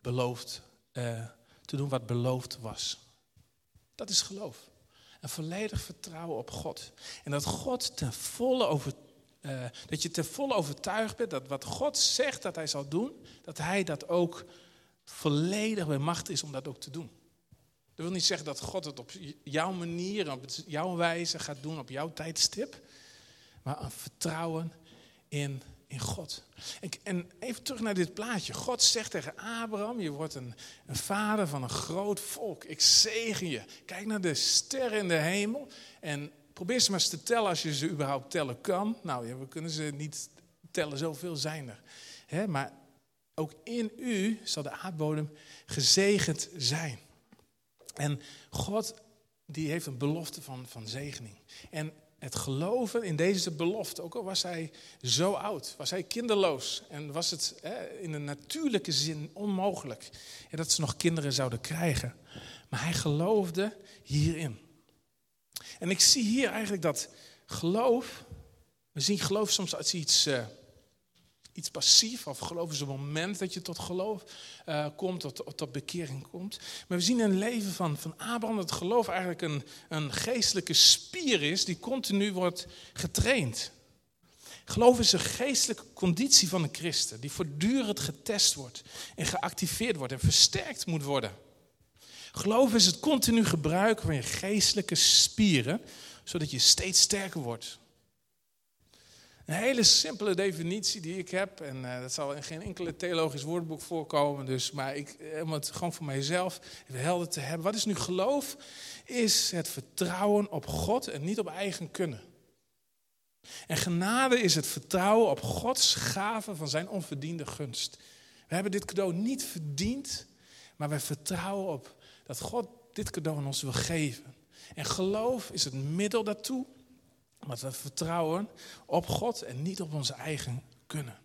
beloofd uh, te doen wat beloofd was. Dat is geloof. Een volledig vertrouwen op God. En dat God ten volle over, uh, dat je ten volle overtuigd bent dat wat God zegt dat hij zal doen, dat hij dat ook volledig bij macht is om dat ook te doen. Dat wil niet zeggen dat God het op jouw manier, op jouw wijze gaat doen, op jouw tijdstip. Maar een vertrouwen in in God. En even terug naar dit plaatje. God zegt tegen Abraham, je wordt een, een vader van een groot volk. Ik zegen je. Kijk naar de sterren in de hemel en probeer ze maar eens te tellen als je ze überhaupt tellen kan. Nou, ja, we kunnen ze niet tellen, zoveel zijn er. maar ook in u zal de aardbodem gezegend zijn. En God die heeft een belofte van, van zegening. En het geloven in deze belofte, ook al was hij zo oud, was hij kinderloos en was het hè, in een natuurlijke zin onmogelijk dat ze nog kinderen zouden krijgen. Maar hij geloofde hierin. En ik zie hier eigenlijk dat geloof, we zien geloof soms als iets, uh, iets passief, of geloof is een moment dat je tot geloof uh, komt, tot, tot bekering komt. Maar we zien in het leven van, van Abraham dat geloof eigenlijk een, een geestelijke spier is die continu wordt getraind. Geloof is een geestelijke conditie van een christen die voortdurend getest wordt en geactiveerd wordt en versterkt moet worden. Geloof is het continu gebruiken van je geestelijke spieren, zodat je steeds sterker wordt. Een hele simpele definitie die ik heb, en uh, dat zal in geen enkele theologisch woordboek voorkomen, dus, maar ik, eh, om het gewoon voor mijzelf even helder te hebben. Wat is nu geloof? Is het vertrouwen op God en niet op eigen kunnen. En genade is het vertrouwen op Gods gave van zijn onverdiende gunst. We hebben dit cadeau niet verdiend, maar wij vertrouwen op dat God dit cadeau aan ons wil geven. En geloof is het middel daartoe maar we vertrouwen op God en niet op onze eigen kunnen.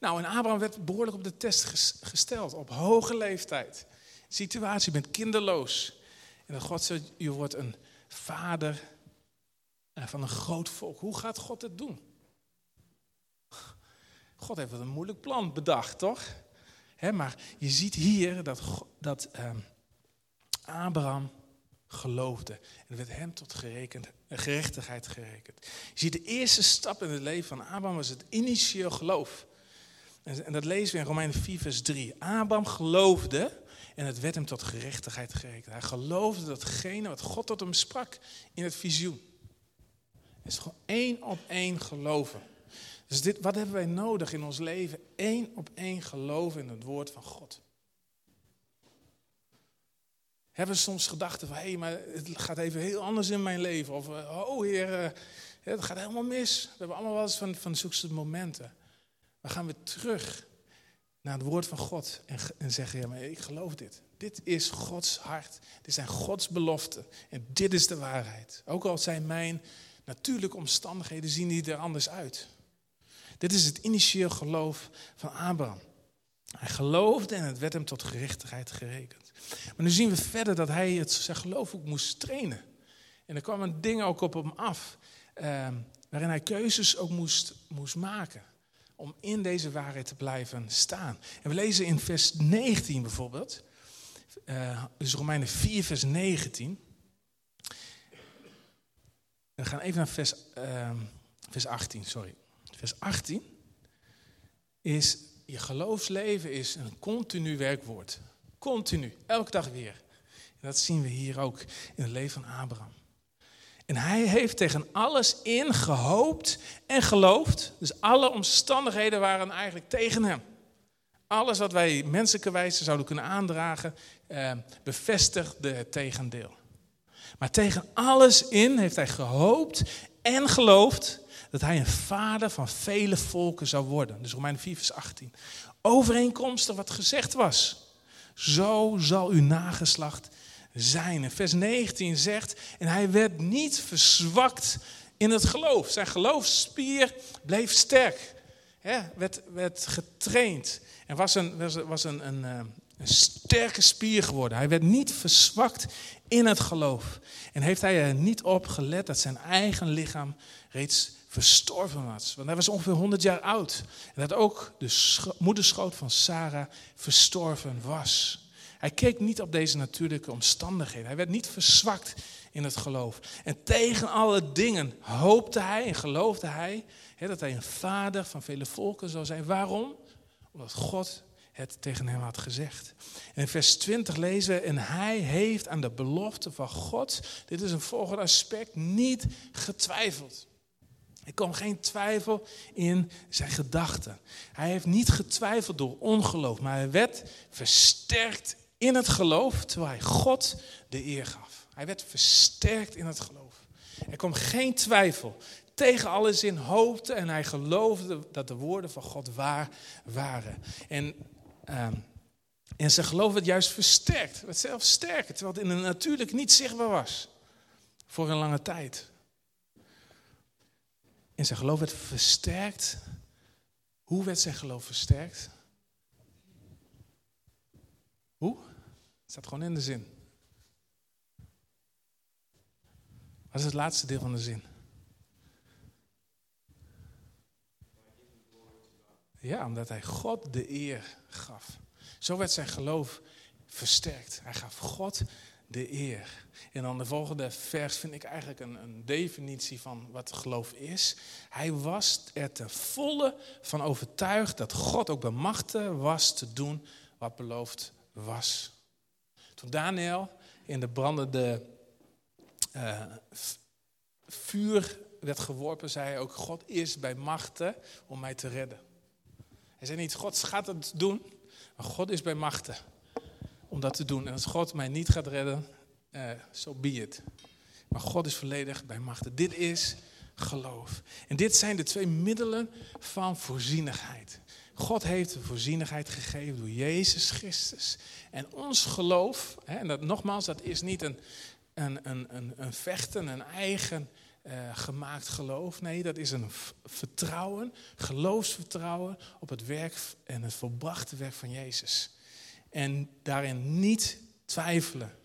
Nou, en Abraham werd behoorlijk op de test gesteld, op hoge leeftijd. Situatie, je bent kinderloos. En dan God zegt, je wordt een vader eh, van een groot volk. Hoe gaat God het doen? God heeft wat een moeilijk plan bedacht, toch? maar je ziet hier dat, dat, uh, Abraham geloofde. En werd hem tot gerekend, gerechtigheid gerekend. Je ziet de eerste stap in het leven van Abraham was het initieel geloof. En dat lezen we in Romeinen 4, vers 3. Abraham geloofde en het werd hem tot gerechtigheid gerekend. Hij geloofde datgene wat God tot hem sprak in het visioen. Het is gewoon één op één geloven. Dus dit, wat hebben wij nodig in ons leven? Eén op één geloven in het woord van God. Hebben we soms gedachten van, hé, hey, maar het gaat even heel anders in mijn leven. Of, oh heer, eh, het gaat helemaal mis. We hebben allemaal wel eens van, van momenten. Maar gaan we terug naar het woord van God en, en zeggen, ja, maar ik geloof dit. Dit is Gods hart. Dit zijn Gods beloften. En dit is de waarheid. Ook al zijn mijn natuurlijke omstandigheden, zien die er anders uit. Dit is het initieel geloof van Abraham. Hij geloofde en het werd hem tot gerechtigheid gerekend. Maar nu zien we verder dat hij het, zijn geloof ook moest trainen. En er kwam een ding ook op hem af, eh, waarin hij keuzes ook moest, moest maken. Om in deze waarheid te blijven staan. En we lezen in vers 19 bijvoorbeeld, uh, dus Romeinen 4, vers 19. We gaan even naar vers, uh, vers 18, sorry. Vers 18 is, je geloofsleven is een continu werkwoord. Continu, elke dag weer. Dat zien we hier ook in het leven van Abraham. En hij heeft tegen alles in gehoopt en geloofd. Dus alle omstandigheden waren eigenlijk tegen hem. Alles wat wij menselijke wijze zouden kunnen aandragen, eh, bevestigde het tegendeel. Maar tegen alles in heeft hij gehoopt en geloofd dat hij een vader van vele volken zou worden. Dus Romeinen 4, vers 18. Overeenkomstig wat gezegd was. Zo zal uw nageslacht zijn. En vers 19 zegt, en hij werd niet verzwakt in het geloof. Zijn geloofsspier bleef sterk. He, werd, werd getraind. En was een, was, was een, een, eh, een sterke spier geworden. Hij werd niet verzwakt in het geloof. En heeft hij er niet op gelet dat zijn eigen lichaam reeds verstorven was. Want hij was ongeveer 100 jaar oud. En dat ook de moederschoot van Sarah verstorven was. Hij keek niet op deze natuurlijke omstandigheden. Hij werd niet verzwakt in het geloof. En tegen alle dingen hoopte hij en geloofde hij dat hij een vader van vele volken zou zijn. Waarom? Omdat God het tegen hem had gezegd. In vers 20 lezen we, en hij heeft aan de belofte van God, dit is een volgende aspect, niet getwijfeld. Er kwam geen twijfel in zijn gedachten. Hij heeft niet getwijfeld door ongeloof, maar hij werd versterkt in het geloof terwijl hij God de eer gaf. Hij werd versterkt in het geloof. Er kwam geen twijfel. Tegen alles in hoopte en hij geloofde dat de woorden van God waar waren. En, en zijn geloof werd juist versterkt. werd zelfs sterker, terwijl het in het natuurlijk niet zichtbaar was. Voor een lange tijd. En zijn geloof werd versterkt. Hoe werd zijn geloof versterkt? Hoe? Het staat gewoon in de zin. Wat is het laatste deel van de zin? Ja, omdat hij God de eer gaf. Zo werd zijn geloof versterkt. Hij gaf God de eer. En dan de volgende vers vind ik eigenlijk een, een, definitie van wat geloof is. Hij was er ten volle van overtuigd dat God ook bemachtigd was te doen wat beloofd was. Toen Daniel in de brandende uh, vuur werd geworpen, zei hij ook: God is bij machten om mij te redden. Hij zei niet: God gaat het doen, maar God is bij machten om dat te doen. En als God mij niet gaat redden, zo uh, so be it. Maar God is volledig bij machten. Dit is geloof. En dit zijn de twee middelen van voorzienigheid. God heeft de voorzienigheid gegeven door Jezus Christus. En ons geloof, hè, en dat, nogmaals, dat is niet een, een, een, een, vechten, een eigen uh, gemaakt geloof. Nee, dat is een vertrouwen, geloofsvertrouwen op het werk en het volbrachte werk van Jezus. En daarin niet twijfelen.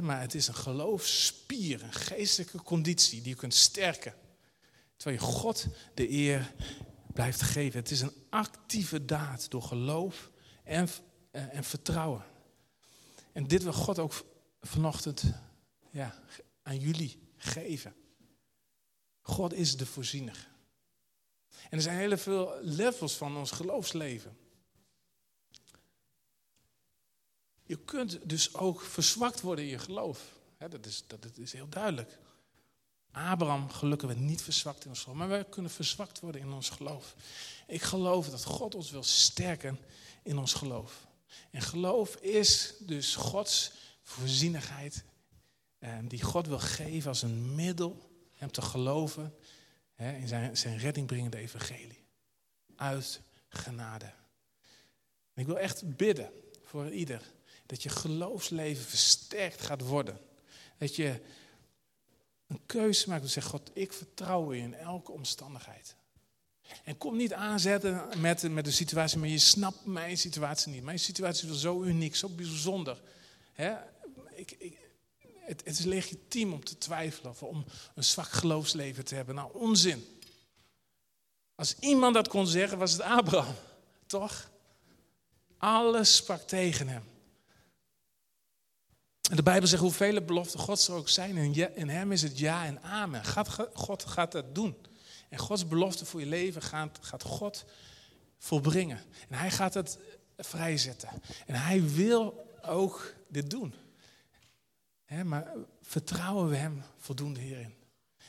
Maar het is een geloofsspier, een geestelijke conditie die je kunt sterken. Terwijl je God de eer blijft geven. Het is een actieve daad door geloof en, uh, en vertrouwen. En dit wil God ook vanochtend ja, aan jullie geven. God is de voorziener. En er zijn heel veel levels van ons geloofsleven. Je kunt dus ook verzwakt worden in je geloof. dat, is, dat is heel duidelijk. Abraham, gelukkig, werd niet verzwakt in ons geloof. Maar wij kunnen verzwakt worden in ons geloof. Ik geloof dat God ons wil sterken in ons geloof. En geloof is dus Gods voorzienigheid. Eh, die God wil geven als een middel hem te geloven in zijn, zijn reddingbrengende evangelie. Uit genade. ik wil echt bidden voor ieder dat je geloofsleven versterkt gaat worden. Dat je een keuze maakt en zegt, God, ik vertrouw je in elke omstandigheid. En kom niet aanzetten met, met de situatie, maar je snapt mijn situatie niet. Mijn situatie is zo uniek, zo bijzonder. Ik, het, is legitiem om te twijfelen of om een zwak geloofsleven te hebben. Nou, onzin. Als iemand dat kon zeggen, was het Abraham. Toch? Alles sprak tegen hem. En de Bijbel zegt hoeveel beloften God er ook zijn. In hem is het ja en amen. God gaat dat doen. En Gods belofte voor je leven gaat, God volbrengen. En hij gaat het vrijzetten. En hij wil ook dit doen. maar vertrouwen we hem voldoende hierin?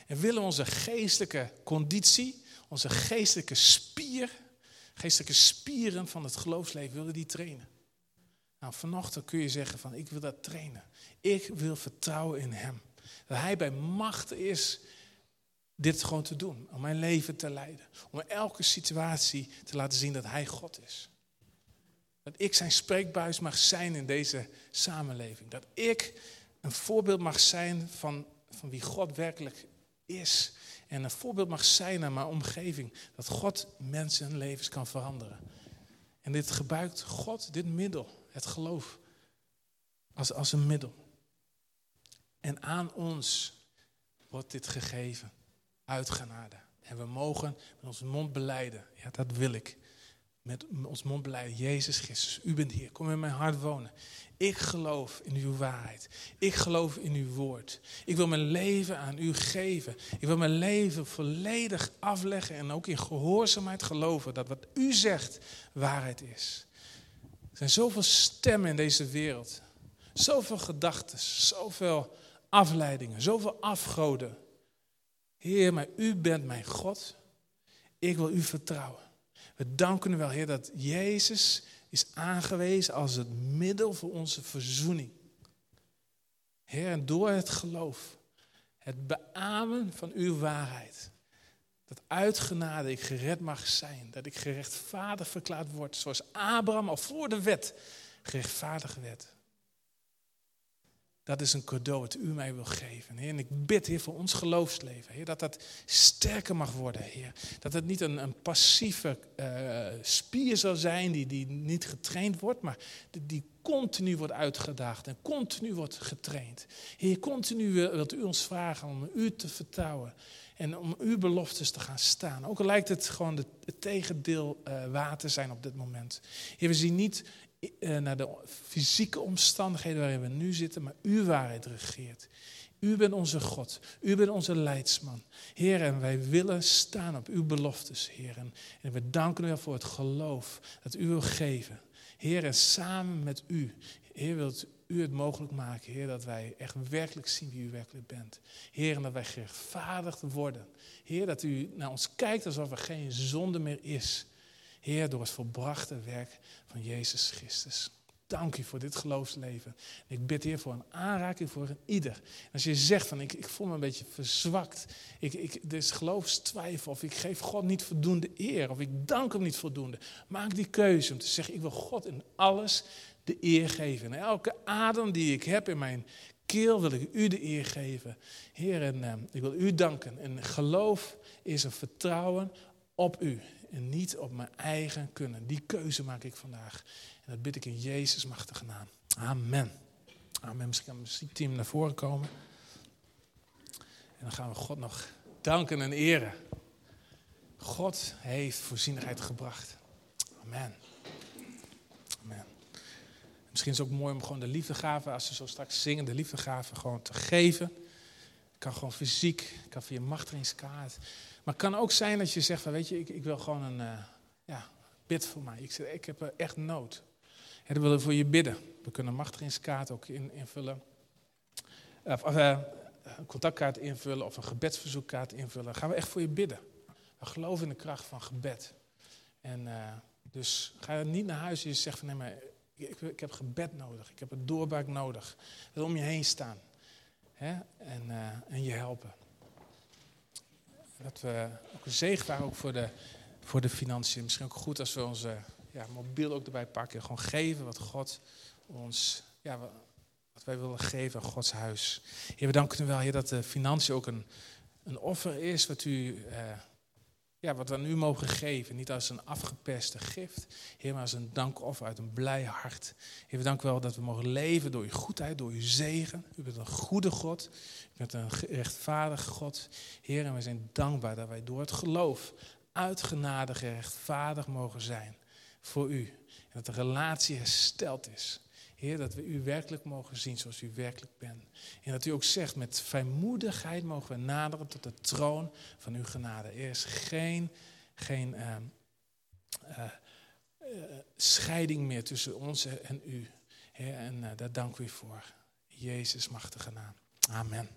En willen onze geestelijke conditie, onze geestelijke spier, geestelijke spieren van het geloofsleven, willen die trainen? Nou, vanochtend kun je zeggen van ik wil dat trainen. Ik wil vertrouwen in Hem. Dat Hij bij macht is dit gewoon te doen. Om mijn leven te leiden. Om elke situatie te laten zien dat Hij God is. Dat ik zijn spreekbuis mag zijn in deze samenleving. Dat ik een voorbeeld mag zijn van, van wie God werkelijk is. En een voorbeeld mag zijn aan mijn omgeving. Dat God mensen hun levens kan veranderen. En dit gebruikt God, dit middel, het geloof, als, als een middel. En aan ons wordt dit gegeven, uit genade. En we mogen met onze mond beleiden, ja dat wil ik. Met ons mond beleiden, Jezus Christus, u bent hier, kom in mijn hart wonen. Ik geloof in uw waarheid. Ik geloof in uw woord. Ik wil mijn leven aan u geven. Ik wil mijn leven volledig afleggen en ook in gehoorzaamheid geloven dat wat u zegt waarheid is. Er zijn zoveel stemmen in deze wereld. Zoveel gedachten, zoveel afleidingen, zoveel afgoden. Heer, maar u bent mijn God. Ik wil u vertrouwen. We danken u wel, Heer, dat Jezus is aangewezen als het middel voor onze verzoening. Heer, en door het geloof, het beamen van uw waarheid, dat uit genade ik gered mag zijn, dat ik gerechtvaardigd verklaard word, zoals Abraham al voor de wet gerechtvaardigd werd. Dat is een cadeau dat u mij wil geven. Heer. En ik bid, Heer, voor ons geloofsleven. Heer, dat dat sterker mag worden, Heer. Dat het niet een, een passieve uh, spier zal zijn die, die niet getraind wordt, maar die, die continu wordt uitgedaagd en continu wordt getraind. Heer, continu wilt u ons vragen om u te vertrouwen en om uw beloftes te gaan staan. Ook al lijkt het gewoon het tegendeel uh, te zijn op dit moment. Heer, we zien niet naar de fysieke omstandigheden waarin we nu zitten, maar uw waarheid regeert. U bent onze God. U bent onze leidsman. Heer, en wij willen staan op uw beloftes, Heer. En, en we danken u wel voor het geloof dat u wil geven. Heer, en samen met u, Heer, wilt u het mogelijk maken, Heer, dat wij echt werkelijk zien wie u werkelijk bent. Heer, en dat wij gerechtvaardigd worden. Heer, dat u naar ons kijkt alsof er geen zonde meer is. Heer, door het volbrachte werk van Jezus Christus. Dank u voor dit geloofsleven. ik bid hier voor een aanraking voor ieder. als je zegt van ik, ik voel me een beetje verzwakt. Ik, ik, er is geloofstwijfel of ik geef God niet voldoende eer. Of ik dank hem niet voldoende. Maak die keuze om te zeggen ik wil God in alles de eer geven. En elke adem die ik heb in mijn keel wil ik u de eer geven. Heer, en uh, ik wil u danken. En geloof is een vertrouwen op u. En niet op mijn eigen kunnen. Die keuze maak ik vandaag. En dat bid ik in Jezus machtige naam. Amen. Amen. Misschien kan het muziekteam naar voren komen. En dan gaan we God nog danken en eren. God heeft voorzienigheid gebracht. Amen. Amen. Misschien is het ook mooi om gewoon de liefdegave, als ze zo straks zingen, de liefdegave gewoon te geven. Het kan gewoon fysiek, kan via machtigingskaart. Maar het kan ook zijn dat je zegt van, weet je, ik, ik wil gewoon een, uh, ja, bid voor mij. Ik, ik heb echt nood. Dan willen we voor je bidden. We kunnen een machtigingskaart ook in, invullen. Uh, een contactkaart invullen of een gebedsverzoekkaart invullen. Gaan we echt voor je bidden. We geloven in de kracht van gebed. En uh, dus ga niet naar huis en je zegt van nee, maar ik, ik, heb gebed nodig. Ik heb een doorbraak nodig. Dat om je heen staan. Hè? En, en je helpen. Dat we ook een zegen waren ook voor de, voor de financiën. Misschien ook goed als we onze ja, mobiel ook erbij pakken. Gewoon geven wat God ons, ja, wat wij willen geven aan Gods huis. Heer, we danken u wel, Heer, dat de financiën ook een, een offer is wat u... Uh, ja, wat we aan u mogen geven. Niet als een afgeperste gift, Heer, maar als een dankoffer uit een blij hart. Heer, we danken wel dat we mogen leven door uw goedheid, door uw zegen. U bent een goede God, u bent een rechtvaardige God. Heer, en we zijn dankbaar dat wij door het geloof uit genade gerechtvaardigd mogen zijn voor u. En dat de relatie hersteld is. Heer, dat we u werkelijk mogen zien zoals u werkelijk bent. En dat u ook zegt, met vrijmoedigheid mogen we naderen tot de troon van uw genade. Er is geen, geen uh, uh, uh, scheiding meer tussen ons en u. En daar dank u voor. Jezus machtige naam. Amen.